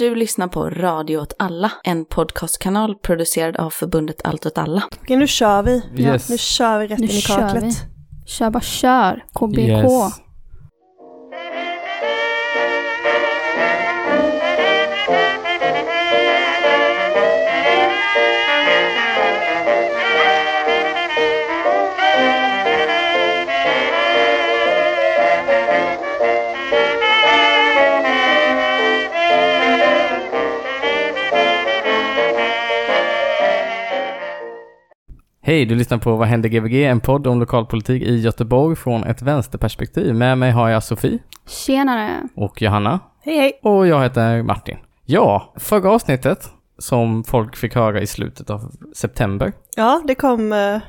Du lyssnar på Radio åt alla, en podcastkanal producerad av förbundet Allt åt alla. Okej, nu kör vi. Yes. Nu kör vi rätt Nu in i kör kaklet. vi. Kör bara kör. KBK. Yes. Hej, du lyssnar på Vad händer GVG? En podd om lokalpolitik i Göteborg från ett vänsterperspektiv. Med mig har jag Sofie Tjenare. och Johanna Hej hej. och jag heter Martin. Ja, förra avsnittet som folk fick höra i slutet av september. Ja, det kom eh,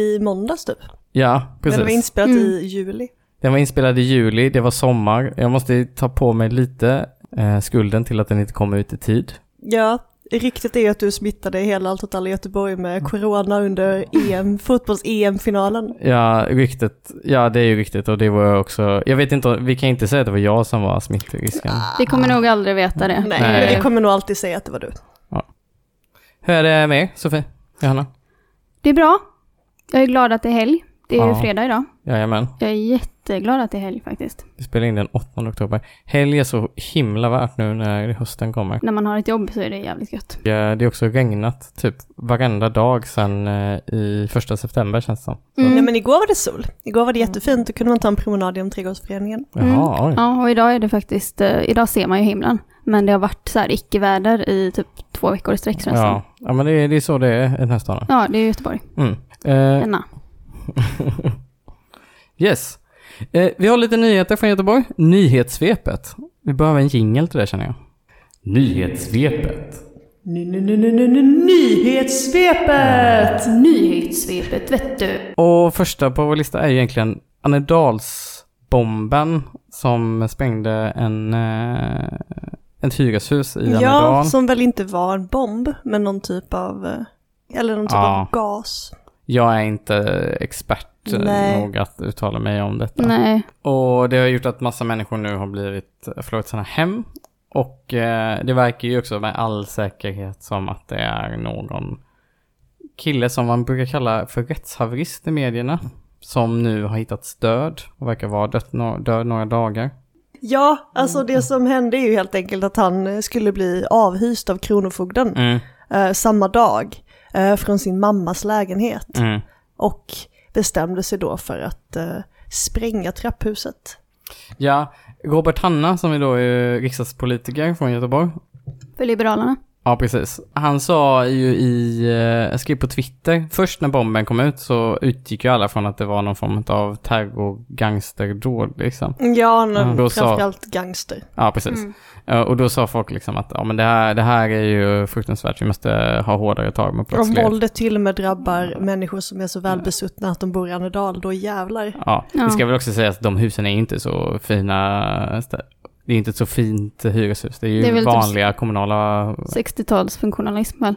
i måndags typ. Ja, Men det var precis. inspelat Mm. i juli. Den var inspelad i juli, det var sommar. Jag måste ta på mig lite eh, skulden till att den inte kom ut i tid. Ja, riktigt är att du smittade hela Allt åt alla Göteborg med corona under EM, fotbolls-EM-finalen. Ja, riktigt. Ja, det är ju riktigt och det var också. Jag vet inte, vi kan inte säga att det var jag som var smittrisken. Vi kommer nog aldrig veta det. Nej, Nej. men vi kommer nog alltid säga att det var du. Hur är det med er, Sofie? Johanna? Det är bra. Jag är glad att det är helg. Det är ju Ja. fredag idag. Jajamän. Jag är jätteglad att det är helg faktiskt. Vi spelar in den 8 oktober. Helg är så himla värt nu när hösten kommer. När man har ett jobb så är det jävligt gött. Ja, Det är också regnat typ varenda dag sedan eh, i första september känns det som. Mm. Nej men igår var det sol. Igår var det jättefint, då kunde man ta en promenad genom trädgårdsföreningen. Jaha, oj. Ja, och idag är det faktiskt, eh, idag ser man ju himlen. Men det har varit så här icke-väder i typ två veckor i sträck känns Ja, ja men det är, det är så det är i den här staden. Ja, det är Göteborg. Mm. Eh, Enna. yes. Eh, vi har lite nyheter från Göteborg. Nyhetssvepet. Vi behöver en jingle till det känner jag. Nyhetssvepet. Nyhetssvepet! Nyhetssvepet, vet du. Och första på vår lista är ju egentligen Annedalsbomben som sprängde en, eh, ett hyreshus i Ja, Annedal. som väl inte var en bomb, men någon typ av, eh, eller någon typ Ja. av gas. Jag är inte expert Nej. nog att uttala mig om detta. Nej, Och det har gjort att massa människor nu har blivit, förlorat sina hem. Och eh, det verkar ju också med all säkerhet som att det är någon kille som man brukar kalla för rättshaverist i medierna. Som nu har hittats död och verkar vara dött no- död några dagar. Ja, alltså det som hände är ju helt enkelt att han skulle bli avhyst av Kronofogden Mm, eh, samma dag eh, från sin mammas lägenhet. mm. Och bestämde sig då för att eh, spränga trapphuset. Ja, Robert Hanna som är då är riksdagspolitiker från Göteborg. för Liberalerna. Ja, precis. Han sa ju i, eh, jag skrev på Twitter, först när bomben kom ut så utgick ju alla från att det var någon form av terror-gangsterdåd liksom. Ja, han Mm. sa- framförallt gangster. Ja, precis. Mm. Och då sa folk liksom att ja, men det, här, det här är ju fruktansvärt, vi måste ha hårdare tag mot Om brottslighet. våldet till och med drabbar människor som är så välbesuttna att de bor i Annedal, då jävlar. Ja, Ja. det ska väl också sägas att de husen är inte så fina. stä- Det är inte ett så fint hyreshus. Det är ju Det är typ- vanliga kommunala... 60-talsfunktionalism väl?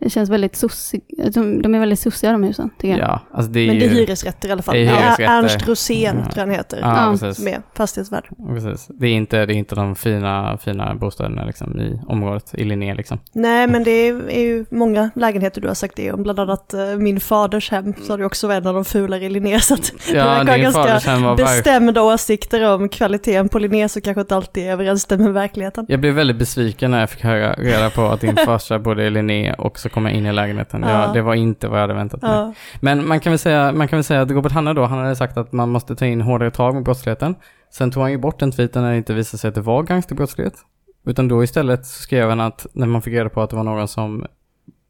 Det känns väldigt sossig, de, de är väldigt sossiga de husen, tycker jag. Ja, alltså det är Men det är hyresrätter i alla fall. Det är hyresrätter. Ernst Rosén, Ja. tror jag han heter. Ja, Ja. Som är fastighetsvärd. precis. Det är inte, det är inte de fina, fina bostäderna liksom i området, i Linné liksom. Nej, men det är, är ju många lägenheter du har sagt det om. Bland annat eh, min faders hem, så har du också en av de fulare i Linné. Så att du Ja, verkar ha din faders ganska hem var bestämda åsikter om kvaliteten på Linné, så kanske inte alltid överensstämmer med verkligheten. Jag blev väldigt besviken när jag fick höra reda på att din farsa bodde i Linné och så kom jag in i lägenheten. Ja. Ja. det var inte vad jag hade väntat mig. Ja. Men man kan, väl säga, man kan väl säga att Robert Hanna då, han hade sagt att man måste ta in hårdare tag mot brottsligheten. Sen tog han ju bort den tweeten när det inte visade sig att det var gangsterbrottslighet. Utan då istället så skrev han att när man fick reda på att det var någon som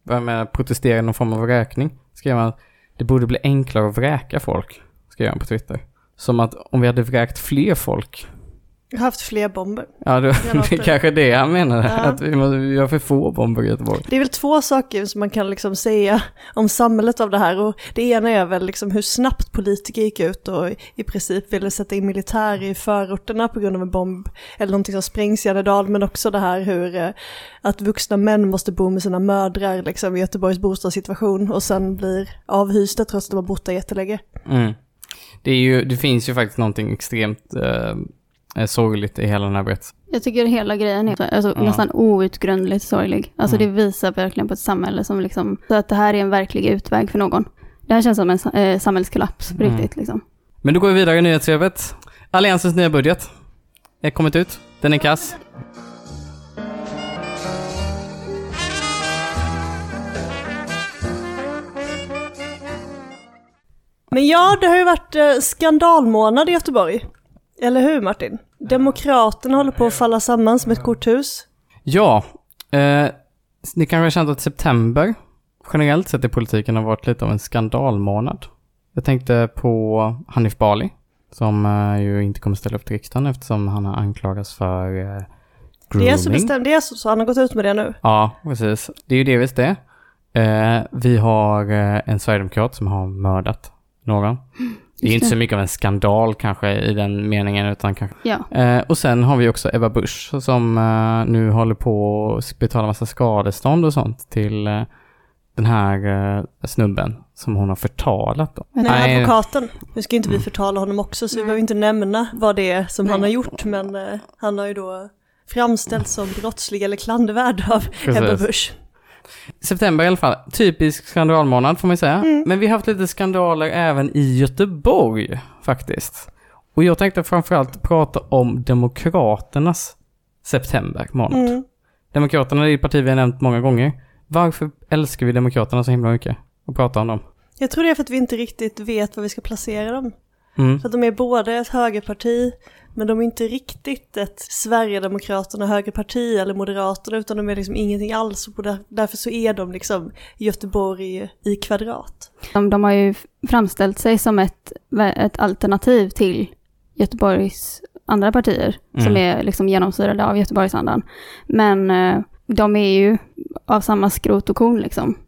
med protesterade i någon form av vräkning, skrev han att det borde bli enklare att vräka folk, skrev han på Twitter. Som att om vi hade vräkt fler folk, Jag har haft fler bomber. ja då, det är kanske det han menade, Ja. att vi, måste, vi har för få bomber i Göteborg. Det är väl två saker som man kan liksom säga om samhället av det här. Och det ena är väl liksom hur snabbt politiker gick ut och i princip ville sätta in militär i förorterna på grund av en bomb eller någonting som sprängs i Annedal. Men också det här hur eh, att vuxna män måste bo med sina mödrar liksom, i Göteborgs bostadssituation och sen blir avhysta trots att de har bott där jättelänge. Mm. Det, är ju, det finns ju faktiskt någonting extremt eh, eh, sorgligt i hela den här berättelsen. Jag tycker hela grejen är alltså, Ja. nästan outgrundligt sorglig. Alltså Mm. det visar verkligen på ett samhälle som liksom, så att det här är en verklig utväg för någon. Det här känns som en eh, samhällskollaps på Mm. riktigt liksom. Men då går vi vidare i nyhetssvepet. Alliansens nya budget är kommit ut. Den är kass. Men ja, det har ju varit eh, skandalmånad i Göteborg. Eller hur Martin? Demokraterna håller på att falla samman som ett korthus. Ja, eh, ni kanske har känt att september generellt sett i politiken har varit lite av en skandalmånad. Jag tänkte på Hanif Bali, som eh, ju inte kommer ställa upp till riksdagen eftersom han har anklagats för eh, Det är så grooming. bestämt, det är så, så han har gått ut med det nu. Ja, precis. Det är ju delvis det. Eh, vi har eh, en sverigedemokrat som har mördat någon. Det är ju inte så mycket av en skandal kanske i den meningen, utan kanske... Ja, Eh, och sen har vi också Ebba Busch som eh, nu håller på att betala massa skadestånd och sånt till eh, den här eh, snubben som hon har förtalat då. Nej, Nej. advokaten. Nu ska inte vi förtala honom också, så vi behöver inte nämna vad det är som han har gjort, men eh, han har ju då framställts som brottslig eller klandervärd av Precis. Ebba Busch. September i alla fall. Typisk skandalmånad får man säga. Men vi har haft lite skandaler även i Göteborg faktiskt. Och jag tänkte framförallt prata om Demokraternas september månad. Mm. Demokraterna är ett parti vi har nämnt många gånger. Varför älskar vi Demokraterna så himla mycket? Och prata om dem. Jag tror det är för att vi inte riktigt vet var vi ska placera dem. Mm. För att de är både ett högerparti, men de är inte riktigt ett Sverigedemokraterna högerparti eller Moderaterna, utan de är liksom ingenting alls. Och där- därför så är de liksom Göteborg i kvadrat. de, de har ju framställt sig som ett, ett alternativ till Göteborgs andra partier som Mm. är liksom genomsyrade av Göteborgsandan. Men eh, de är ju av samma skrot och korn liksom.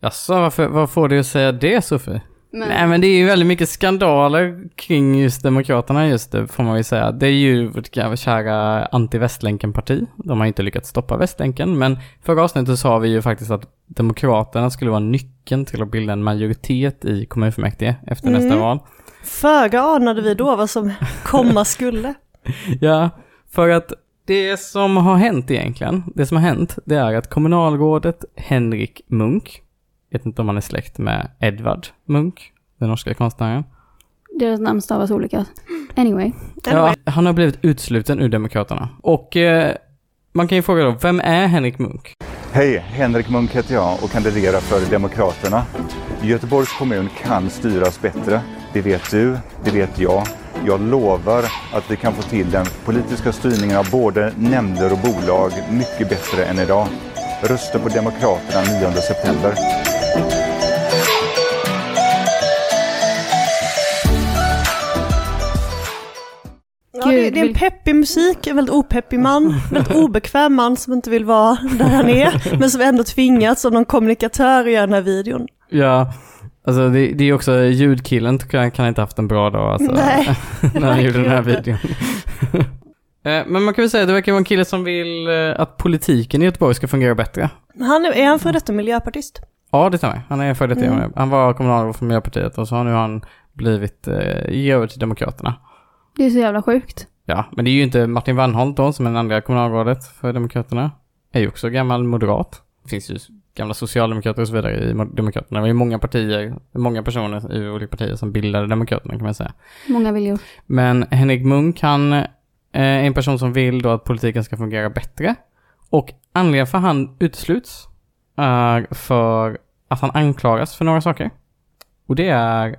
Jaså, varför, vad får du att säga det Sofie? Men, Nej men det är ju väldigt mycket skandaler kring just Demokraterna just det, får man ju säga. Det är ju vårt kära anti-Västlänken-parti. De har inte lyckats stoppa Västlänken, men förra avsnittet sa vi ju faktiskt att Demokraterna skulle vara nyckeln till att bilda en majoritet i kommunfullmäktige efter Mm. nästa val. Föga anade vi då vad som komma skulle. Ja, för att det som har hänt egentligen, det som har hänt, det är att kommunalrådet Henrik Munk, vet inte om han är släkt med Edvard Munk, den norska konstnären. deras namn stavas olika. Anyway. Ja, han har blivit utsluten ur Demokraterna. Och eh, man kan ju fråga då, vem är Henrik Munk? Hej, Henrik Munk heter jag och kandiderar för Demokraterna. Göteborgs kommun kan styras bättre. Det vet du, det vet jag. Jag lovar att vi kan få till den politiska styrningen av både nämnder och bolag mycket bättre än idag. Rösta på Demokraterna 9 september. Ja, det, det är en peppig musik, en väldigt opeppig man, väldigt obekväm man som inte vill vara där han är, men som ändå tvingats av någon kommunikatör att göra den här videon. Ja, alltså det, det är också ljudkillen kan, kan inte haft en bra dag alltså, Nej, när han gjorde den här videon. Eh, Men man kan väl säga att det verkar vara en kille som vill eh, att politiken i Göteborg ska fungera bättre. Han är, är han för detta miljöpartist? Ja, det stämmer. Han är före detta Mm. Han var kommunalråd för Miljöpartiet och så har nu han blivit eh, över till Demokraterna. Det är så jävla sjukt. Ja, men det är ju inte Martin Wannholt då, som är den andra kommunalrådet för Demokraterna. Är ju också gammal moderat. Det finns ju gamla socialdemokrater och så vidare i Mo- Demokraterna. Det var ju många partier, många personer i olika partier som bildade Demokraterna kan man säga. Många viljor. Men Henrik Munk, han eh, är en person som vill då att politiken ska fungera bättre. Och anledningen för att han utesluts är för att han anklagas för några saker. Och det är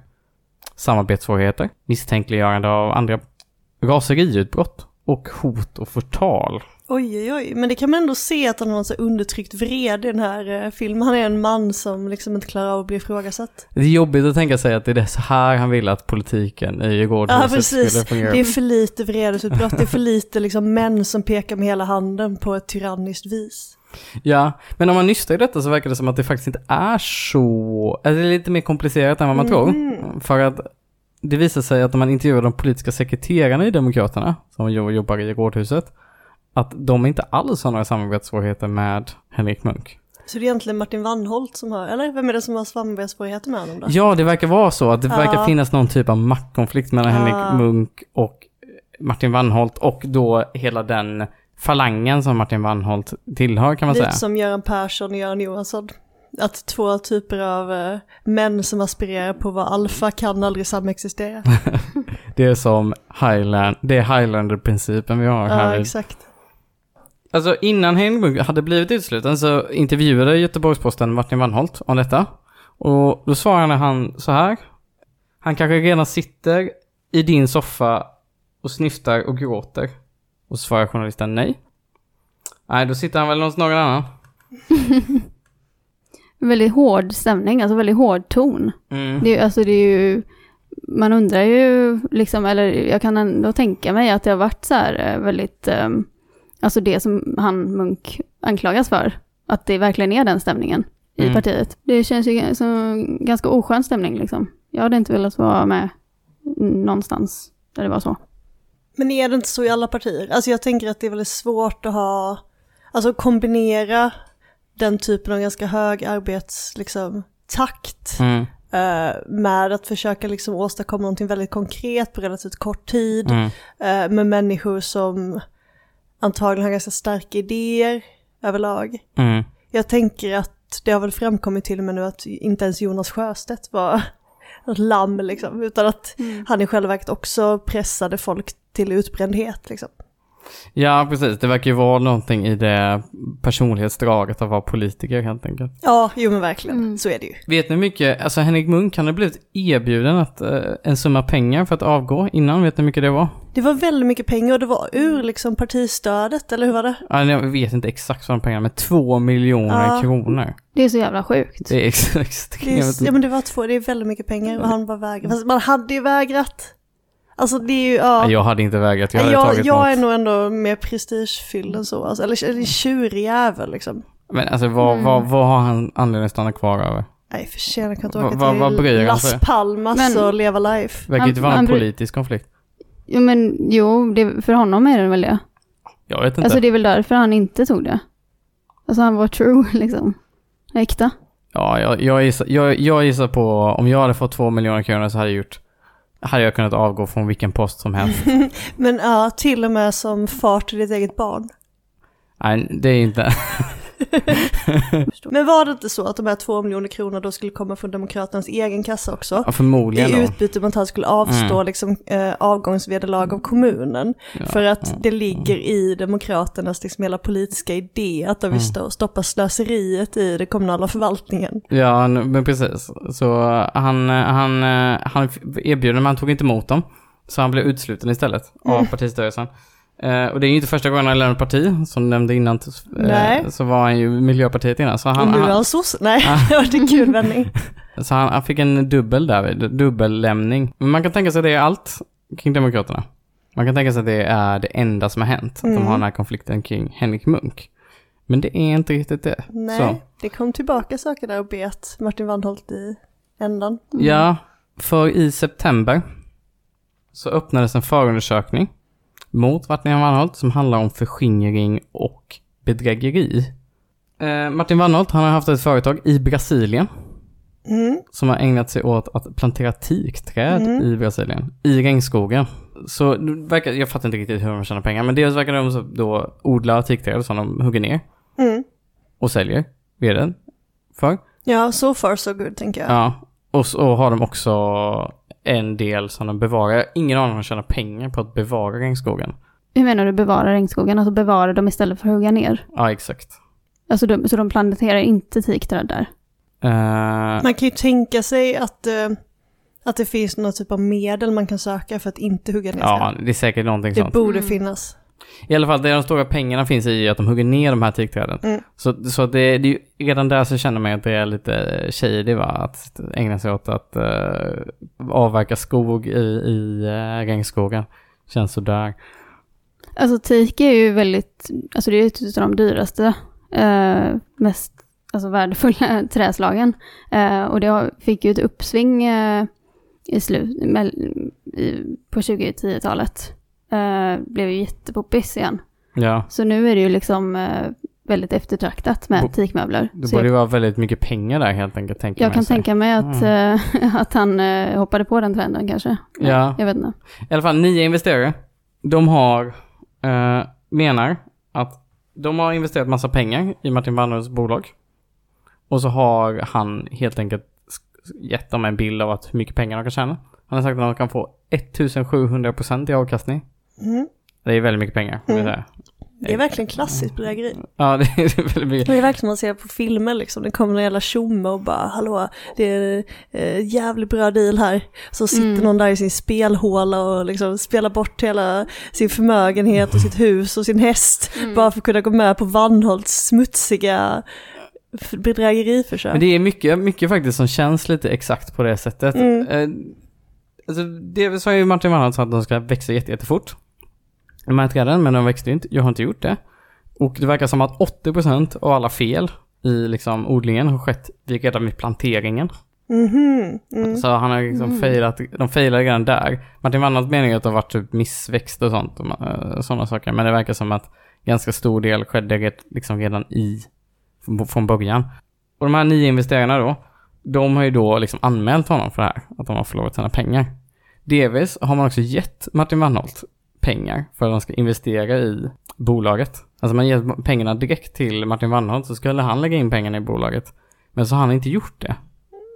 samarbetssvårigheter, misstänkliggörande av andra, raseriutbrott och hot och förtal. Oj, oj, oj. Men det kan man ändå se att han har en så undertryckt vrede i den här eh, filmen. Han är en man som liksom inte klarar av att bli ifrågasatt. Det är jobbigt att tänka sig att det är så här han vill att politiken i Ja, Gårdhuset precis. fungera. Det är för lite vredesutbrott. Det är för lite liksom män som pekar med hela handen på ett tyranniskt vis. Ja, men om man nystar i detta så verkar det som att det faktiskt inte är så, alltså det är lite mer komplicerat än vad man Mhm. tror. För att det visar sig att om man intervjuar de politiska sekreterarna i Demokraterna, som jo- jobbar i Rådhuset, att de inte alls har några samarbetssvårigheter med Henrik Munk. Så det är egentligen Martin Wannholt som har, eller vem är det som har samarbetssvårigheter med honom då? Ja, det verkar vara så att det Ja. verkar finnas någon typ av maktkonflikt mellan Ja. Henrik Munk och Martin Wannholt och då hela den falangen som Martin Wannholt tillhör kan man Lite säga. som Göran Persson och Göran Johansson. Att två typer av eh, män som aspirerar på vara alfa kan aldrig samexistera. Det är som Highland, det är Highlander-principen vi har ja, här. exakt. Alltså innan Munk hade blivit utesluten så intervjuade Göteborgs-Posten Martin Wannholt om detta. Och då svarade han så här. Han kanske redan sitter i din soffa och snyftar och gråter. Och så svarar journalisten nej. Nej, då sitter han väl hos någon annan. Väldigt hård stämning, alltså väldigt hård ton. Mm. Det, är alltså det är ju, man undrar ju liksom, eller jag kan ändå tänka mig att det har varit så här eh, väldigt, eh, alltså det som han Munk anklagas för, att det verkligen är den stämningen i Mm. partiet. Det känns ju som ganska oskön stämning liksom. Jag hade inte velat vara med någonstans där det var så. Men är det inte så i alla partier? Alltså jag tänker att det är väldigt svårt att ha, alltså kombinera den typen av ganska hög arbets, liksom, takt Mm. eh, med att försöka liksom åstadkomma någonting väldigt konkret på relativt kort tid. Mm. eh, med människor som antagligen har ganska starka idéer överlag. Mm. Jag tänker att det har väl framkommit till och med nu att inte ens Jonas Sjöstedt var lamm liksom, utan att han i själva verket också pressade folk till utbrändhet liksom. Ja, precis. Det verkar ju vara någonting i det personlighetsdraget att vara politiker helt enkelt. Ja, jo men verkligen, Mm. så är det ju. Vet ni mycket, alltså Henrik Munk, han har blivit erbjuden att, eh, en summa pengar för att avgå innan, vet ni hur mycket det var? Det var väldigt mycket pengar och det var ur liksom partistödet, eller hur var det? Ja, Jag vet inte exakt vad de pengarna, men två miljoner Ja. kronor. Det är så jävla sjukt. Det är ex- det extremt. är, ja men det var två, det är väldigt mycket pengar och han bara vägrade. Fast man hade ju vägrat. Alltså det är ju, ja. Jag hade inte vägrat, jag hade jag, tagit jag är nog ändå mer prestigefylld än så, alltså, eller, eller tjurig jävel liksom. Men alltså vad, Mm. vad, vad har han anledning att stanna kvar över? Nej för jag kan inte Va- åka va- till han sig? Las Palmas Men- och leva life. Verkar inte vara en politisk konflikt. Jo men jo, det, för honom är det väl det. Jag vet inte. Alltså det är väl därför han inte tog det. Alltså han var true liksom. Äkta. Ja, jag, jag, gissar, jag, jag gissar på, om jag hade fått två miljoner kronor så hade jag gjort, hade jag kunnat avgå från vilken post som helst. Men ja, till och med som far till ditt eget barn. Nej, det är inte. Men var det inte så att de här två miljoner kronor då skulle komma från Demokraternas egen kassa också? Ja, förmodligen I då. utbyte mot att han skulle avstå Mm. liksom, eh, avgångsvederlag av kommunen. Ja, För att ja. det ligger i Demokraternas liksom, hela politiska idé att de vill Mm. stoppa slöseriet i den kommunala förvaltningen. Ja, men precis. Så han, han, han erbjöd dem, han tog inte emot dem. Så han blev utsluten istället av Mm. partistyrelsen. Eh, och det är ju inte första gången han lämnar parti, som du nämnde innan. eh. Så var han ju Miljöpartiet innan. Så och han, nu är han, sosse. Nej, det var en kul vändning. så han, han fick en dubbel där, dubbellämning. Men man kan tänka sig att det är allt kring Demokraterna. Man kan tänka sig att det är det enda som har hänt. Att Mm. de har den här konflikten kring Henrik Munk. Men det är inte riktigt det. Nej, Så. det kom tillbaka saker där och bet Martin Wandholt i ändan. Ja, för i september så öppnades en förundersökning mot Martin Wannholt som handlar om förskingring och bedrägeri. Eh, Martin Wannholt, han har haft ett företag i Brasilien Mm. som har ägnat sig åt att plantera teakträd Mm. i Brasilien, i regnskogen. Så verkar, jag fattar inte riktigt hur de tjänar pengar, men dels verkar de då odla teakträd som de hugger ner Mm. och säljer veden för. Ja, so far so good tänker jag. Ja, och så har de också en del som de bevarar. Jag har ingen aning om de tjänar pengar på att bevara regnskogen. Hur menar du bevara regnskogen? Alltså bevara dem istället för att hugga ner? Ja, exakt. Alltså de, så de planterar inte teakträd där? Eh, Man kan ju tänka sig att, eh, att det finns någon typ av medel man kan söka för att inte hugga ner ja, det är säkert någonting Det sånt. borde Mm. finnas. I alla fall, det de stora pengarna finns i att de hugger ner de här teakträden. Mm. Så, så det, det är ju, redan där så känner man att det är lite shady va, att ägna sig åt att uh, avverka skog i, i uh, regnskogen. Känns sådär. Alltså teak är ju väldigt, alltså det är ett av de dyraste, eh, mest alltså värdefulla träslagen. Och det fick ju ett uppsving i slut, på 2010-talet. Eh, blev ju jättepoppis igen. Ja, Så nu är det ju liksom eh, väldigt eftertraktat med Bo- teakmöbler. det borde ju vara väldigt mycket pengar där helt enkelt, tänker jag kan sig. tänka mig att, eh, att han eh, hoppade på den trenden kanske. Ja. Jag vet inte. I alla fall nio investerare de har, eh, menar att de har investerat massa pengar i Martin Wannholts bolag. Och så har han helt enkelt gett dem en bild av att hur mycket pengar de kan tjäna. Han har sagt att de kan få 1700% i avkastning. Mm. Det är väldigt mycket pengar. Mm. säga. Det är verkligen klassiskt bedrägeri. Ja, det är väldigt mycket. Det är verkligen som man ser på filmer liksom. Det kommer en jävla tjomme och bara hallå, det är eh, jävligt bra deal här. Så sitter Mm. någon där i sin spelhåla och liksom spelar bort hela sin förmögenhet och sitt hus och sin häst. Mm. Bara för att kunna gå med på Wannholts smutsiga bedrägeriförsök. Men det är mycket, mycket faktiskt som känns lite exakt på det sättet. Mm. Eh, alltså, det sa ju Martin Wannholt att de ska växa jätte, jättefort. Här träden, men de växte ju inte. Jag har inte gjort det. Och det verkar som att 80% av alla fel i liksom odlingen har skett vid- redan vid planteringen. Mhm, mm. Så han har liksom Mm. failat, de failade redan där. Martin Wannholt menar ju att det har varit typ missväxt och sånt, och sådana saker. Men det verkar som att ganska stor del skedde liksom redan i, från- från början. Och de här nio investerarna då, de har ju då liksom anmält honom för det här, att de har förlorat sina pengar. Delvis har man också gett Martin Wannholt pengar för att de ska investera i bolaget. Alltså man ger pengarna direkt till Martin Wannholt så skulle han lägga in pengarna i bolaget. Men så har han inte gjort det.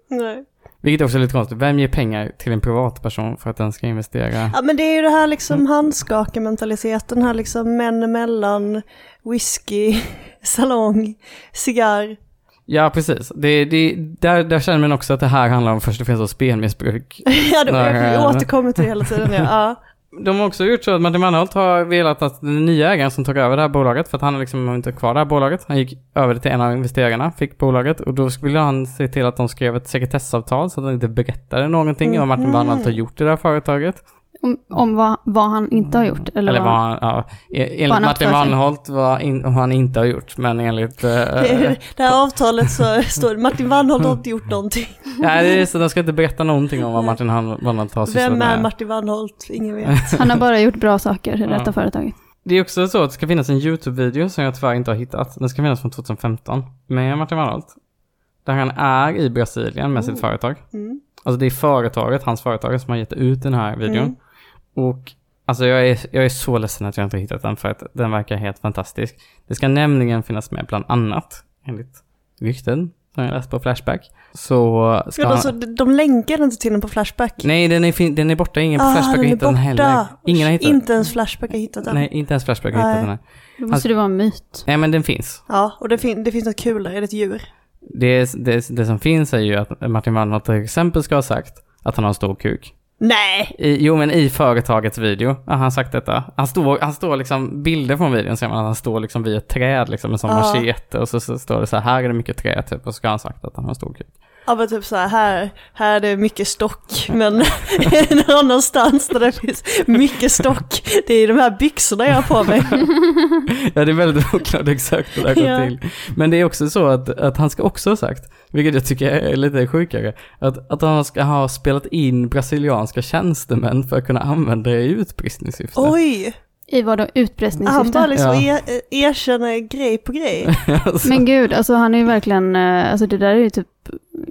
Nej. Vilket också är lite konstigt. Vem ger pengar till en privatperson för att den ska investera? Ja men det är ju det här liksom handskakementaliteten här liksom män emellan, whisky, salong, cigarr. Ja, precis. Det, det, där, där känner man också att det här handlar om först och främst om spelmissbruk. ja, det, jag återkommer till det hela tiden. Ja. Ja. De har också gjort så att Martin Wannholt har velat att den nya ägaren som tog över det här bolaget, för att han liksom inte kvar det här bolaget, han gick över till en av investerarna, fick bolaget och då ville han se till att de skrev ett sekretessavtal så att de inte berättade någonting om vad Martin Mhm. Wannholt har gjort i det här företaget. Om, om vad, vad han inte har gjort? Eller, Eller vad vad, han, ja, e- enligt haft Martin. Wannholt vad in, vad han inte har gjort, men enligt... eh, Det, det här avtalet så står det Martin Wannholt har inte gjort någonting. Nej, det är så de ska inte berätta någonting om vad Martin Wannholt har sysslat Vem är med. Martin Wannholt? Ingen vet. Han har bara gjort bra saker i Ja. detta företaget. Det är också så att det ska finnas en YouTube-video som jag tyvärr inte har hittat. Den ska finnas från 2015 med Martin Wannholt. Där han är i Brasilien med sitt Oh. företag. Mm. Alltså det är företaget, hans företag, som har gett ut den här videon. Mm. Och alltså jag är, jag är så ledsen att jag inte har hittat den för att den verkar helt fantastisk. Det ska nämligen finnas med bland annat, enligt rykten som jag läst på Flashback. Så ska Ja, alltså, de- de länkar inte till den på Flashback. Nej, den är, fin- den är borta. Ingen på Ah, Flashback har den är hittat den heller. Ingen har hittat den. Inte ens Flashback har hittat den. Nej, inte ens Flashback har hittat Nej. den här. Då måste det vara en myt. Nej, men den finns. Ja, och det, fin- det finns något kul där, är det ett djur? Det, det, det som finns är ju att Martin Wannholt till exempel ska ha sagt att han har en stor kuk. Nej! I, jo, men i företagets video har han sagt detta. Han står, han står liksom, bilder från videon ser man att han står liksom vid ett träd liksom med sån Ja. machete och så, så står det så här, här är det mycket trä typ och så ska han ha sagt att han har en stor kuk. Ja men typ så här, här, här är det mycket stock, men någon annanstans där det finns mycket stock, det är de här byxorna jag har på mig. Ja, det är väldigt oklart exakt hur det har gått till. Men det är också så att, att han ska också ha sagt, vilket jag tycker är lite sjukare, att, att han ska ha spelat in brasilianska tjänstemän för att kunna använda det i utpressningssyfte. Oj! I vad då? Han Utpressningssyfte? bara liksom Ja. er, erkänner grej på grej. alltså, Men gud, alltså han är ju verkligen, eh, alltså det där är ju typ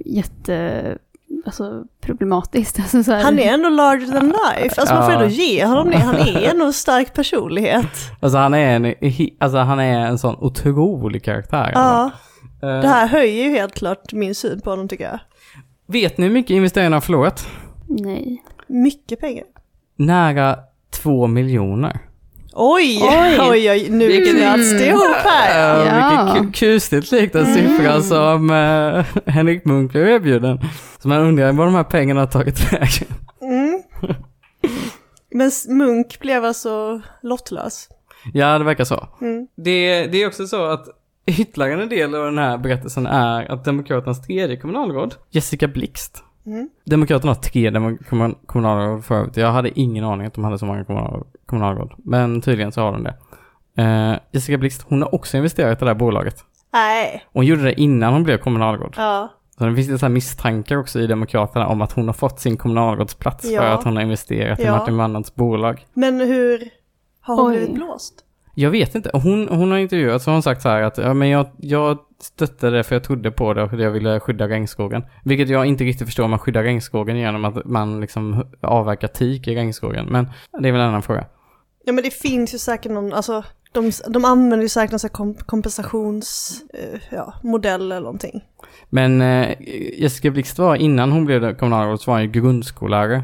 jätte, alltså problematiskt. Alltså, så här, Han är ändå larger than life, alltså man får ändå ge honom det, han är ändå en stark personlighet. alltså han är en, alltså han är en sån otrolig karaktär. Ja, Eh, det här höjer ju helt klart min syn på honom tycker jag. Vet ni hur mycket investerarna har förlorat? Nej. Mycket pengar. Nära två miljoner. Oj, Oj. oj, oj, nu Vilken- knöts det ihop här. Uh, Ja. Vilket ku- kusligt likt den Mm. siffra som uh, Henrik Munk blev erbjuden. Så man undrar var de här pengarna har tagit vägen. Mm. Men Munk blev alltså lottlös. Ja, det verkar så. Mm. Det, det är också så att ytterligare en del av den här berättelsen är att Demokraternas tredje kommunalråd, Jessica Blixt, Mm. Demokraterna har tre kommunalråd förut. Jag hade ingen aning att de hade så många kommunal- kommunalråd. Men tydligen så har de det. Eh, Jessica Blixt, hon har också investerat i det här bolaget. Nej, Hon gjorde det innan hon blev kommunalråd. ja. Så det finns lite så här misstankar också i Demokraterna om att hon har fått sin kommunalrådsplats för Ja. att hon har investerat i Ja. Martin Wannholts bolag. Men hur har hon Oj. blivit blåst? Jag vet inte. Hon, hon har intervjuat så har hon sagt så här att ja, men jag, jag stöttade det för jag trodde på det och jag ville skydda regnskogen. Vilket jag inte riktigt förstår om man skyddar regnskogen genom att man liksom avverkar teak i regnskogen. Men det är väl en annan fråga. Ja men det finns ju säkert någon, alltså de, de använder ju säkert någon sån här kom, kompensationsmodell eh, ja, modell eller någonting. Men eh, Jessica Blixt var, innan hon blev kommunalråd, så var hon ju grundskollärare.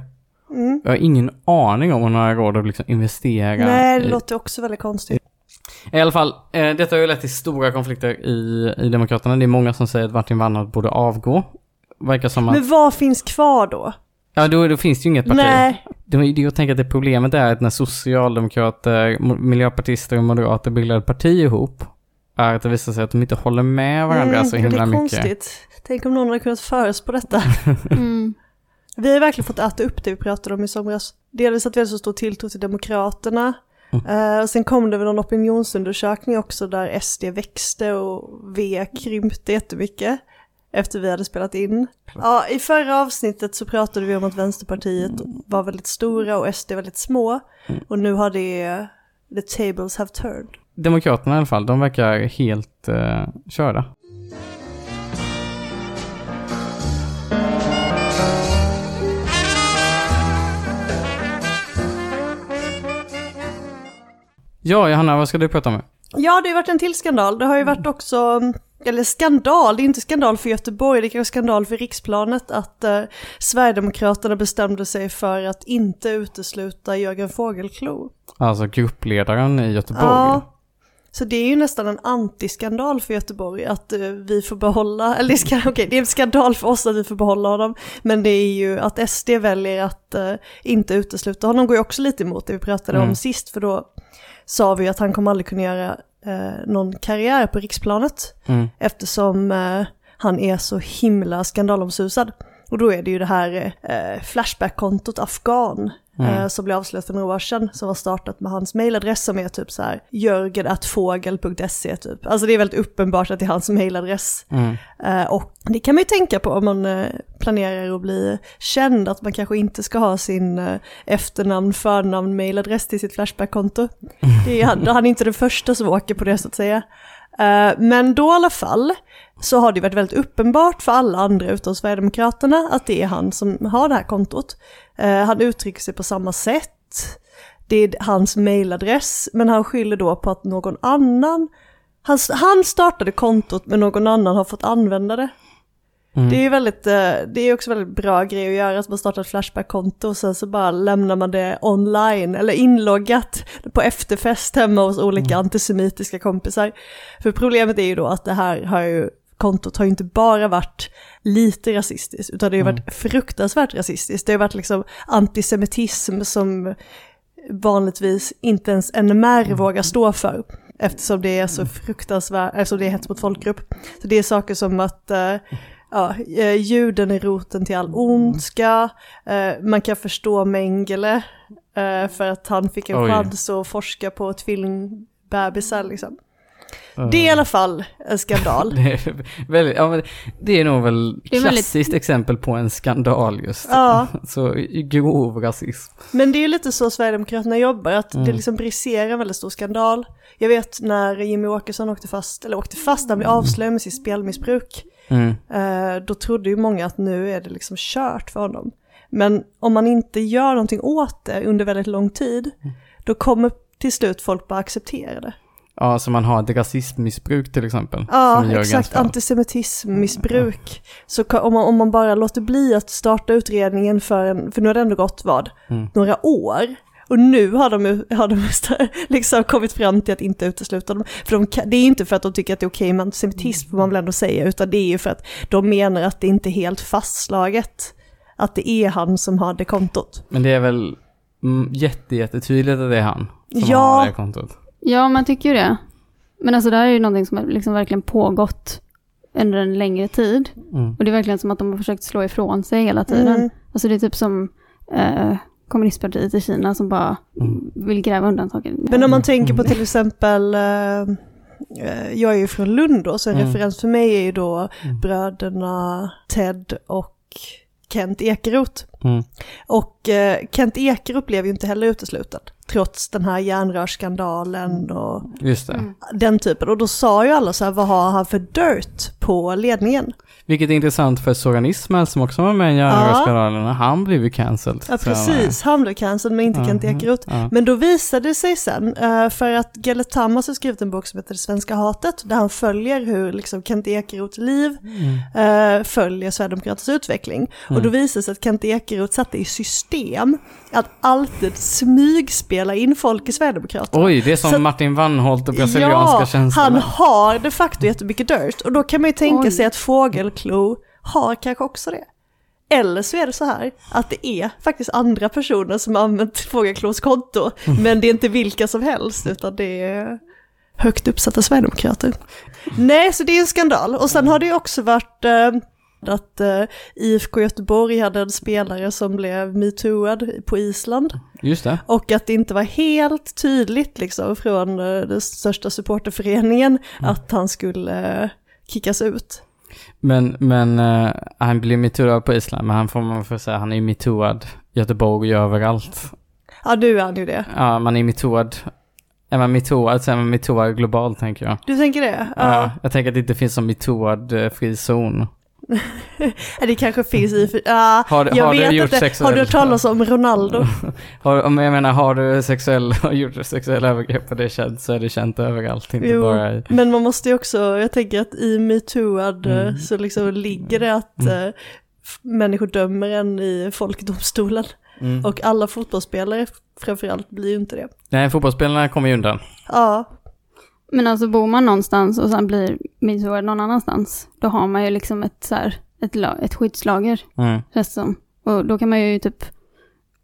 Mm. Jag har ingen aning om hon har råd att liksom investera Nej, det i... låter också väldigt konstigt. I alla fall, eh, detta har ju lett till stora konflikter i, i Demokraterna. Det är många som säger att Martin Wannholt borde avgå. Verkar som att... Men vad finns kvar då? Ja, då, då finns det ju inget parti. Nej, Det, är- det, jag tänker att det problemet är att när socialdemokrater, mo- miljöpartister och moderater bildar ett parti ihop, är att det visar sig att de inte håller med varandra så mm, det himla är mycket. konstigt. Tänk om någon hade kunnat förutspå detta. Mm. Vi har verkligen fått äta upp det vi pratade om i somras. Delvis att vi hade så stor tilltro till Demokraterna. Eh, och sen kom det väl någon opinionsundersökning också där SD växte och V krympte jättemycket. Efter vi hade spelat in. Ja, i förra avsnittet så pratade vi om att Vänsterpartiet var väldigt stora och SD väldigt små. Och nu har det, the tables have turned. Demokraterna i alla fall, de verkar helt eh, körda. Ja, Johanna, vad ska du prata om? Ja, det har varit en till skandal. Det har ju varit också, eller skandal, det är inte skandal för Göteborg, det är kanske skandal för riksplanet att eh, Sverigedemokraterna bestämde sig för att inte utesluta Jörgen Fågelklo. Alltså gruppledaren i Göteborg. Ja. Så det är ju nästan en antiskandal för Göteborg att eh, vi får behålla, eller det, ska, okej, det är en skandal för oss att vi får behålla honom, men det är ju att SD väljer att eh, inte utesluta honom går ju också lite emot det vi pratade Mm. om sist, för då sa vi att han kommer aldrig kunna göra eh, någon karriär på riksplanet Mm. eftersom eh, han är så himla skandalomsusad. Och då är det ju det här eh, Flashback-kontot Afghan eh, som blev avslöjat för några år sedan som var startat med hans mailadress som är typ så här jörgen.fågel.se typ. Alltså det är väldigt uppenbart att det är hans mailadress. Mm. Eh, och det kan man ju tänka på om man eh, planerar att bli känd, att man kanske inte ska ha sin efternamn, förnamn, mailadress till sitt Flashback-konto. Det är, han, han är inte den första som åker på det så att säga. Eh, men då i alla fall så har det varit väldigt uppenbart för alla andra utom Sverigedemokraterna att det är han som har det här kontot. Eh, han uttrycker sig på samma sätt, det är hans mailadress, men han skyller då på att någon annan, han, han startade kontot men någon annan har fått använda det. Mm. Det är ju väldigt, eh, det är också väldigt bra grej att göra, att man startar ett Flashback-konto och sen så bara lämnar man det online eller inloggat på efterfest hemma hos olika antisemitiska kompisar. För problemet är ju då att det här har ju, kontot har ju inte bara varit lite rasistiskt, utan det har ju varit fruktansvärt rasistiskt. Det har varit liksom antisemitism som vanligtvis inte ens NMR vågar stå för. Eftersom det är så fruktansvärt, eftersom det är hets mot folkgrupp. Så det är saker som att eh, ja, eh, juden är roten till all ondska, eh, man kan förstå Mengele eh, för att han fick en Oj. chans att forska på tvillingbebisar liksom. Det är i alla fall en skandal. Det är, väldigt, ja, men det är nog väl Det är väldigt- klassiskt exempel på en skandal just. Ja. Så grov rasism. Men det är lite så Sverigedemokraterna jobbar, att Mm. det liksom briserar en väldigt stor skandal. Jag vet när Jimmy Åkesson åkte fast, eller åkte fast, han blev avslöjad med sitt spelmissbruk. Mm. Eh, då trodde ju många att nu är det liksom kört för honom. Men om man inte gör någonting åt det under väldigt lång tid, då kommer till slut folk bara acceptera det. Ja, så man har ett rasismmissbruk till exempel. Ja, exakt. Antisemitismmissbruk. Så ka- om man, om man bara låter bli att starta utredningen för en, för nu har det ändå gått vad? Mm. Några år. Och nu har de, har de liksom kommit fram till att inte utesluta dem. För de, det är inte för att de tycker att det är okej med antisemitism, får man väl ändå säga, utan det är ju för att de menar att det inte är helt fastslaget att det är han som har det kontot. Men det är väl mm, jätte, jättetydligt att det är han som Ja. har det kontot. Ja, man tycker ju det. Men alltså det här är ju någonting som har liksom verkligen pågått under en längre tid. Mm. Och det är verkligen som att de har försökt slå ifrån sig hela tiden. Mm. Alltså det är typ som eh, kommunistpartiet i Kina som bara Mm. vill gräva undan saker. Men om man tänker på till exempel, eh, eh, jag är ju från Lund då, så en Mm. referens för mig är ju då bröderna Ted och Kent Ekeroth. Mm. Och eh, Kent Ekeroth blev ju inte heller utesluten, trots den här järnrörsskandalen och Just det. Mm. den typen. Och då sa ju alla så här, vad har han för dirt på ledningen? Vilket är intressant för Soran Ismail som också var med i Ja. Järnvägsskandalerna. Han blev ju cancelled. Ja, precis. Han blev cancelled men inte Ja, Kent Ekeroth. ja. Men då visade det sig sen, eh, för att Gellert Tamas har skrivit en bok som heter Det svenska hatet, där han följer hur liksom Kent Ekeroths liv Mm. eh, följer Sverigedemokraternas utveckling. Och då visade det sig att Kent Ekeroth satte i system att alltid smygspela in folk i Sverigedemokraterna. Oj, det är som Så- Martin Wannholt och brasilianska ja, han tjänstemän. har de facto jättemycket dirt. Och då kan man ju tänka Oj. sig att Fågelklo har kanske också det. Eller så är det så här att det är faktiskt andra personer som har använt Fågelklos konto. Men det är inte vilka som helst utan det är högt uppsatta sverigedemokrater. Nej, så det är en skandal. Och sen har det också varit eh, att eh, IFK Göteborg hade en spelare som blev metooad på Island. Just det. Och att det inte var helt tydligt liksom från eh, den största supporterföreningen att han skulle eh, kickas ut. Men, men eh, han blev metooad på Island, men han får man får säga, han är ju metooad Göteborg överallt. Ja, nu är ju det. Ja, man är metooad. Är man metooad så är man metooad globalt tänker jag. Du tänker det? Ja. Ja. jag tänker att det inte finns någon metooad eh, fri zon. Det kanske finns i... för- Ja, Har- jag har du vet gjort inte. sexuell- Har du hört talas om Ronaldo? Har, om jag menar, har du sexuell, har gjort sexuella övergrepp och det är känt så är det känt överallt, inte Jo, bara i... men man måste ju också, jag tänker att i metooad eh, Mm. så liksom ligger det att eh, f- människor dömer en i folkdomstolen. Mm. Och alla fotbollsspelare framförallt blir ju inte det. Nej, fotbollsspelarna kommer ju undan. Ja, Men alltså bor man någonstans och sen blir metooad någon annanstans, då har man ju liksom ett, så här, ett, ett skyddslager, Mm. som. Och då kan man ju typ,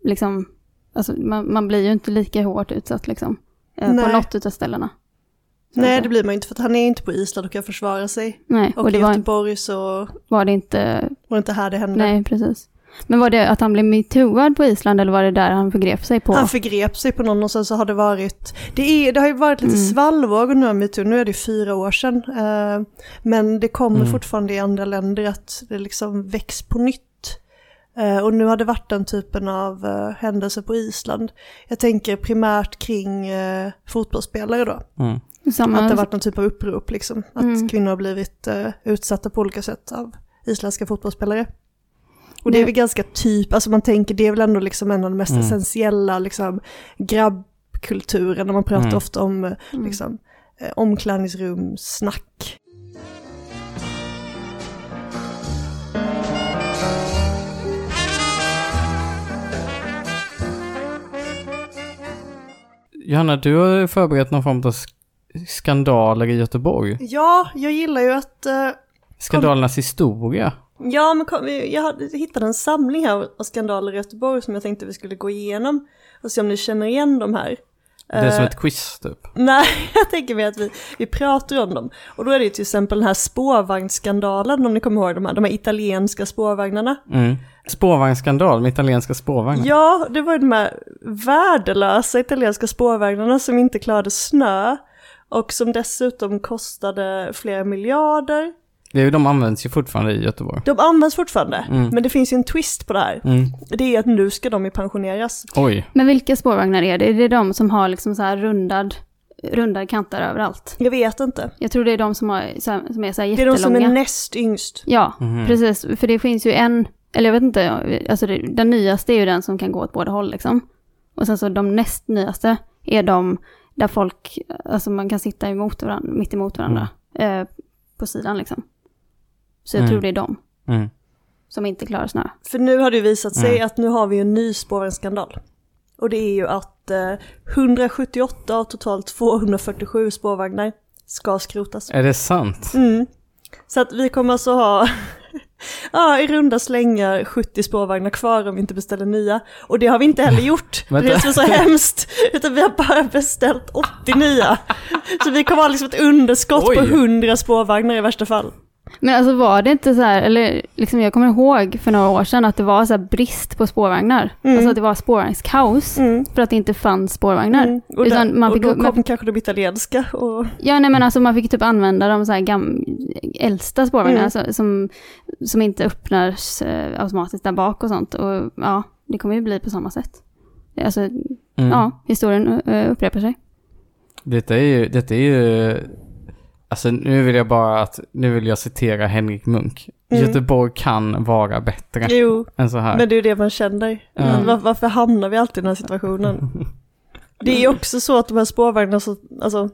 liksom, alltså man, man blir ju inte lika hårt utsatt liksom. eh, Nej. På något utav ställena. Så nej det blir man ju inte för att han är inte på Island och kan försvara sig. Nej, Och, och det i var, Göteborg så var det inte, var det inte här det hände. nej precis. Men var det att han blev metooad på Island eller var det där han förgrep sig på? Han förgrep sig på någon och sen så har det varit, det, är, det har ju varit lite Mm. svallvågor nu med metoo, nu är det fyra år sedan. Eh, men det kommer Mm. fortfarande i andra länder att det liksom väcks på nytt. Eh, och nu har det varit den typen av uh, händelser på Island. Jag tänker primärt kring eh, fotbollsspelare då. Mm. Samma, Att det har varit någon typ av upprop liksom. Att Mm. kvinnor har blivit eh, utsatta på olika sätt av isländska fotbollsspelare. Och det är väl ganska typ, alltså man tänker det är väl ändå liksom en av de mest Mm. essentiella liksom grabbkulturen. Man pratar Mm. ofta om eh, Mm. liksom eh, omklädningsrum, snack. Johanna, du har förberett någon form av sk- skandaler i Göteborg. Ja, jag gillar ju att eh, Skandalernas historia. Ja, men kom, jag hittade en samling här av skandaler i Göteborg som jag tänkte vi skulle gå igenom och se om ni känner igen de här. Det är som Eh, ett quiz typ. Nej, jag tänker mig att vi, vi pratar om dem. Och då är det ju till exempel den här spårvagnsskandalen, om ni kommer ihåg de här, de här italienska spårvagnarna. Mm. Spårvagnsskandal med italienska spårvagnar. Ja, det var ju de här värdelösa italienska spårvagnarna som inte klarade snö och som dessutom kostade flera miljarder. Det är ju, de används ju fortfarande i Göteborg. De används fortfarande, Mm. men det finns ju en twist på det här. Mm. Det är att nu ska de ju pensioneras. Oj. Men vilka spårvagnar är det? Är det de som har liksom så här rundad, rundad kanter överallt? Jag vet inte. Jag tror det är de som, har, som är så här Det är jättelånga. de som är näst yngst. Ja, Mhm. precis. För det finns ju en, eller jag vet inte, alltså det, den nyaste är ju den som kan gå åt båda håll liksom. Och sen så de näst nyaste är de där folk, alltså man kan sitta emot varandra, mitt emot varandra, eh, på sidan liksom. Så jag Mm. tror det är de Mm. som inte klarar snö. För nu har det visat sig Mm. att nu har vi en ny spårvagnsskandal. Och det är ju att eh, 178 av totalt 247 spårvagnar ska skrotas. Är det sant? Mm. Så att vi kommer alltså ha ja, i runda slängar 70 spårvagnar kvar om vi inte beställer nya. Och det har vi inte heller gjort, det är det som är så hemskt. Utan vi har bara beställt 80 nya. Så vi kommer ha liksom ett underskott på Oj. 100 spårvagnar i värsta fall. Men alltså var det inte så här, eller liksom jag kommer ihåg för några år sedan att det var så här brist på spårvagnar. Mm. Alltså att det var spårvagnskaos Mm. för att det inte fanns spårvagnar. Mm. Och, Utan där, man och fick, då man kom kanske de italienska och Ja, nej men alltså man fick typ använda de så här gam, äldsta spårvagnarna Mm. alltså, som, som inte öppnas eh, automatiskt där bak och sånt. Och ja, det kommer ju bli på samma sätt. Alltså, Mm. ja, historien eh, upprepar sig. Detta är ju, detta är ju Alltså nu vill jag bara att, nu vill jag citera Henrik Munk. Mm. Göteborg kan vara bättre Jo, än så här. men det är ju det man känner. Men var, varför hamnar vi alltid i den här situationen? Det är ju också så att de här spårvagnarna, så, alltså,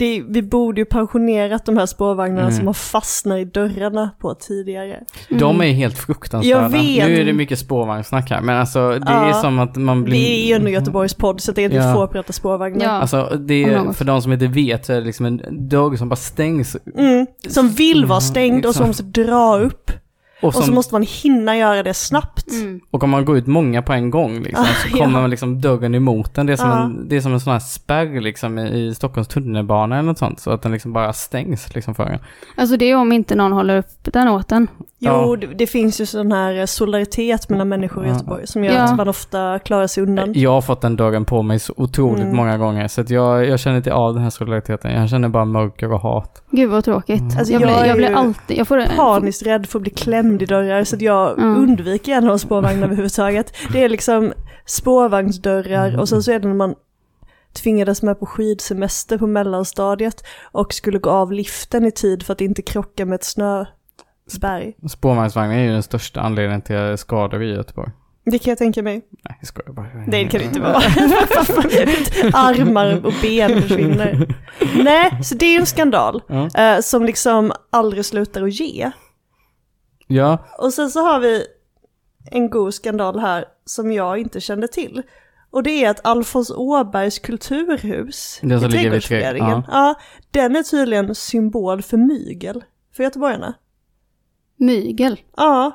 är, vi borde ju pensionerat de här spårvagnarna Mm. som har fastnat i dörrarna på tidigare. De är helt fruktansvärda. Jag vet. Nu är det mycket spårvagnssnack här, men alltså det är Ja. som att man blir... Det är ju ändå Göteborgs podd så det är inte Ja. få prata spårvagnar. Ja. Alltså det är, för de som inte vet så är det liksom en dörr som bara stängs. Mm, som vill vara Mm, stängd och som måste dra upp. Och, Och så som, måste man hinna göra det snabbt. Mm. och om man går ut många på en gång liksom, Ah, så kommer ja. man liksom dörren emot den. Det är som, Ja. en, det är som en sån här spärr liksom i, i Stockholms tunnelbana eller något sånt. Så att den liksom bara stängs liksom för en. Alltså det är om inte någon håller upp den åt den. Jo, Ja. det, det finns ju sån här solidaritet mellan människor i. Göteborg som gör Ja. att man ofta klarar sig undan. Jag har fått den dörren på mig så otroligt Mm. många gånger. Så att jag, jag känner inte av den här solidariteten. Jag känner bara mörker och hat. Gud vad tråkigt. Mm. Alltså, jag, jag blir, jag blir alltid, jag får paniskt rädd för att bli klämd i dörrar så att jag Mm. undviker gärna spårvagnar överhuvudtaget. Det är liksom spårvagnsdörrar och sen så är det när man tvingades med på skidsemester på mellanstadiet och skulle gå av liften i tid för att inte krocka med ett snöberg. Spårvagnsvagnar är ju den största anledningen till skador i Göteborg. Det kan jag tänka mig. Nej, jag skojar bara. Nej, det kan det inte vara. Armar och ben försvinner. Nej, så det är ju en skandal Ja. eh, som liksom aldrig slutar att ge. ja, Och sen så har vi en god skandal här som jag inte kände till. Och det är att Alfons Åbergs kulturhus Den i Trädgårdsföreningen, Trä- ja, den är tydligen symbol för mygel för göteborgarna. Mygel. Ja,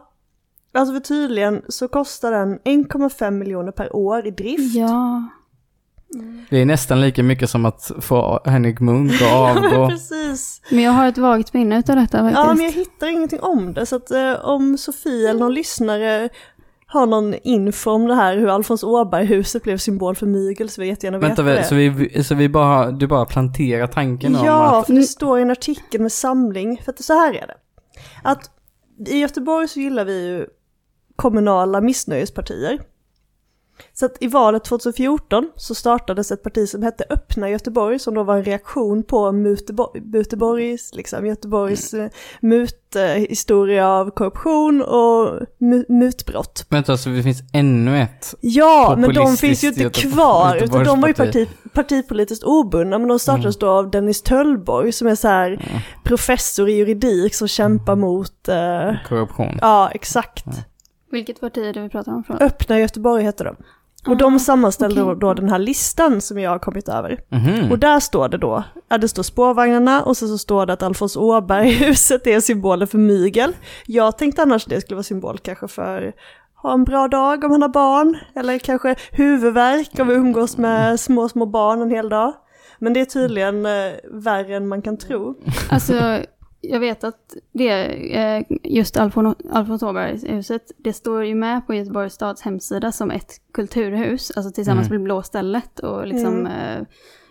alltså för tydligen så kostar den 1,5 miljoner per år i drift. Ja. det är nästan lika mycket som att få Henrik Munk att avgå. Precis. Men jag har ett vagt minne utav detta faktiskt. Ja, men jag hittar ingenting om det. Så att eh, om Sofie eller någon lyssnare har någon info om det här, hur Alfons Åberg-huset blev symbol för mygel, så vill jag jättegärna veta Vänta, det. väl, så, vi, så vi bara, du bara planterar tanken om Ja, att... för det står i en artikel med samling, för att så här är det. Att i Göteborg så gillar vi ju kommunala missnöjespartier. Så att i valet 2014 så startades ett parti som hette Öppna Göteborg som då var en reaktion på Muteborg, Muteborgs, liksom Göteborgs mm. muthistoria av korruption och mu mutbrott. Vänta, så det finns ännu ett? Ja, men de finns ju inte kvar, utan de var ju parti, partipolitiskt obundna, men de startades då av Dennis Töllborg som är så här professor i juridik som kämpar mot, eh, Korruption. ja exakt, Vilket parti är det vi pratar om? Från? Öppna Göteborg heter de. Och Ah, de sammanställde okej. då, då den här listan som jag har kommit över. Mhm. Och där står det då, ja det står spårvagnarna och så, så står det att Alfons Åberg-huset är symbolen för mygel. Jag tänkte annars det skulle vara symbol kanske för ha en bra dag om man har barn, eller kanske huvudvärk om vi umgås med små, små barn en hel dag. Men det är tydligen eh, värre än man kan tro. Alltså, jag vet att det, eh, just Alfon, Alfons Åberg-huset, det står ju med på Göteborgs stads hemsida som ett kulturhus, alltså tillsammans Mm. med Blå stället och liksom, Mm. eh,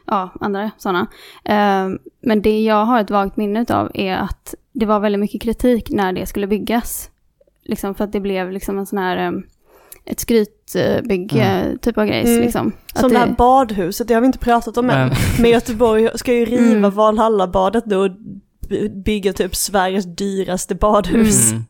ja, andra sådana. Eh, men det jag har ett vagt minne av är att det var väldigt mycket kritik när det skulle byggas. Liksom för att det blev liksom en sån här, eh, ett skrytbygge typ av grejs Mm. liksom. Att Som det här badhuset, det har vi inte pratat om än. Men, Göteborg ska ju riva Mm. Valhallabadet nu och by- bygga typ Sveriges dyraste badhus. mm.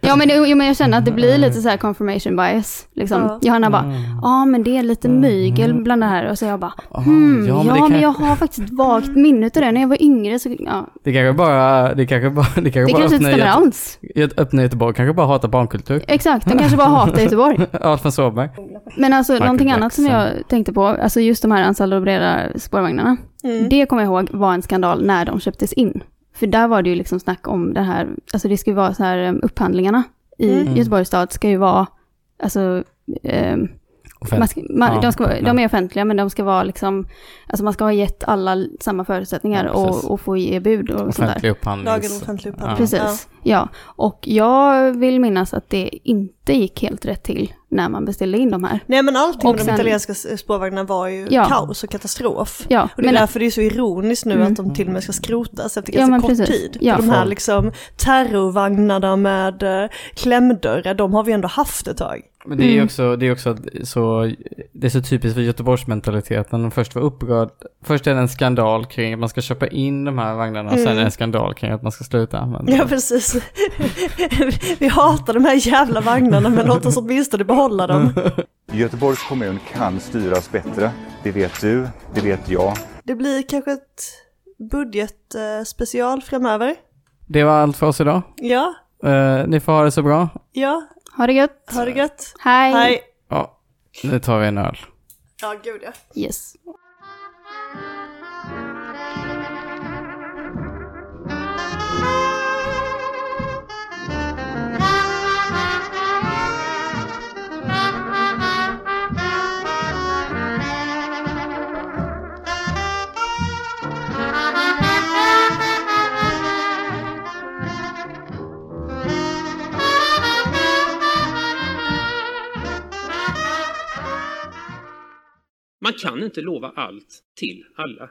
Ja men, det, jo, men jag känner att det blir lite så här confirmation bias. Liksom. Ja. Johanna bara, Mm. ja men det är lite mygel bland det här. Och så jag bara, Ah, hmm, ja, men, det, kan, jag har faktiskt ett vagt minne av det. När jag var yngre så, ja. det kanske bara, det kanske bara, det kanske Det bara kanske inte öppnar, stämmer Göte, alls. Göte- öppnar Göteborg, kanske bara hatar barnkultur. Exakt, de kanske bara hatar Göteborg. Alfons Åberg. Men alltså Michael någonting annat som Jackson. jag tänkte på, alltså just de här Ansaldo Breda spårvagnarna. Mm. Det kommer jag ihåg var en skandal när de köptes in. För där var det ju liksom snack om det här, alltså det ska ju vara så här um, upphandlingarna i Mm. Göteborgs stad ska ju vara, alltså, Offent- Man ska, man, Ja, de, ska, ja. de är offentliga men de ska vara liksom, alltså man ska ha gett alla samma förutsättningar Ja, och, och få ge bud och sånt där. Offentlig upphandling. Lagen om offentlig upphandling. Precis, ja. Och jag vill minnas att det inte gick helt rätt till när man beställde in de här. Nej men allting Och med de sen- italienska s- spårvagnarna var ju Ja. kaos och katastrof. Ja, Och det är därför det är så ironiskt nu Mm. att de till och med ska skrotas efter Ja, ganska men kort precis. tid. Ja, de här liksom terrorvagnarna med eh, klämdörrar, de har vi ändå haft ett tag. Men det är ju Mm. också, det är också så, det är så typiskt för Göteborgsmentaliteten. De först var upprörd, först är det en skandal kring att man ska köpa in de här vagnarna och sen är det en skandal kring att man ska sluta använda Ja precis. vi hatar de här jävla vagnarna men låt oss åtminstone behålla dem. Göteborgs kommun kan styras bättre. Det vet du, det vet jag. Det blir kanske ett budgetspecial framöver. Det var allt för oss idag. Ja, Eh, ni får ha det så bra. ja, Ha det gött. ha det gött. Hej. Hej. Ja, nu tar vi en öl. Ja, gud ja. Yes. Man kan inte lova allt till alla.